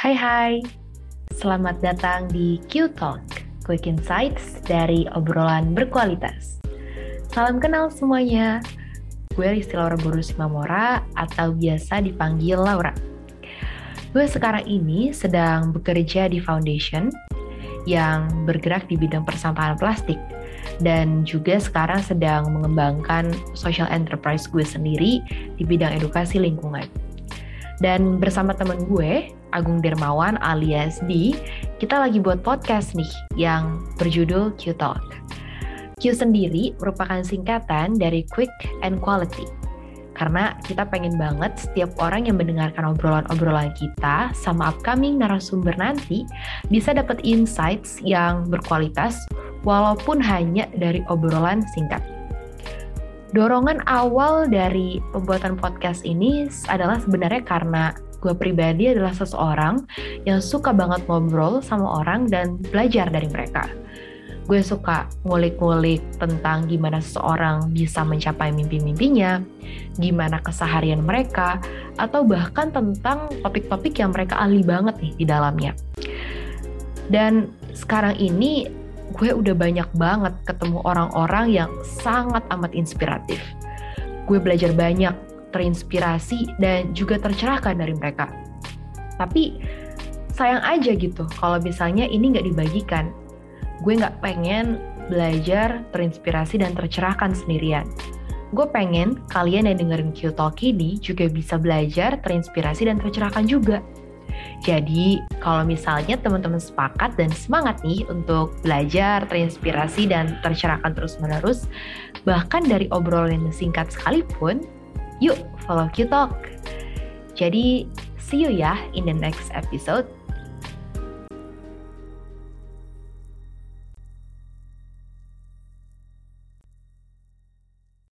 Hai hai, selamat datang di Q Talk, Quick Insights dari obrolan berkualitas. Salam kenal semuanya, gue Rizky Laura Borus Mamora atau biasa dipanggil Laura. Gue sekarang ini sedang bekerja di foundation yang bergerak di bidang persampahan plastik dan juga sekarang sedang mengembangkan social enterprise gue sendiri di bidang edukasi lingkungan. Dan bersama temen gue, Agung Dermawan alias D, kita lagi buat podcast nih yang berjudul Q Talk. Q sendiri merupakan singkatan dari Quick and Quality. Karena kita pengen banget setiap orang yang mendengarkan obrolan-obrolan kita sama upcoming narasumber nanti bisa dapat insights yang berkualitas walaupun hanya dari obrolan singkat. Dorongan awal dari pembuatan podcast ini adalah sebenarnya karena gue pribadi adalah seseorang yang suka banget ngobrol sama orang dan belajar dari mereka. Gue suka ngulik-ngulik tentang gimana seseorang bisa mencapai mimpi-mimpinya, gimana keseharian mereka, atau bahkan tentang topik-topik yang mereka ahli banget nih di dalamnya. Dan sekarang ini gue udah banyak banget ketemu orang-orang yang sangat amat inspiratif. Gue belajar banyak, terinspirasi, dan juga tercerahkan dari mereka. Tapi sayang aja gitu kalau misalnya ini nggak dibagikan. Gue nggak pengen belajar, terinspirasi, dan tercerahkan sendirian. Gue pengen kalian yang dengerin Q Talk ini juga bisa belajar, terinspirasi, dan tercerahkan juga. Jadi, kalau misalnya teman-teman sepakat dan semangat nih untuk belajar, terinspirasi, dan tercerahkan terus-menerus, bahkan dari obrolan yang singkat sekalipun, yuk follow Q-Talk. Jadi, see you ya in the next episode.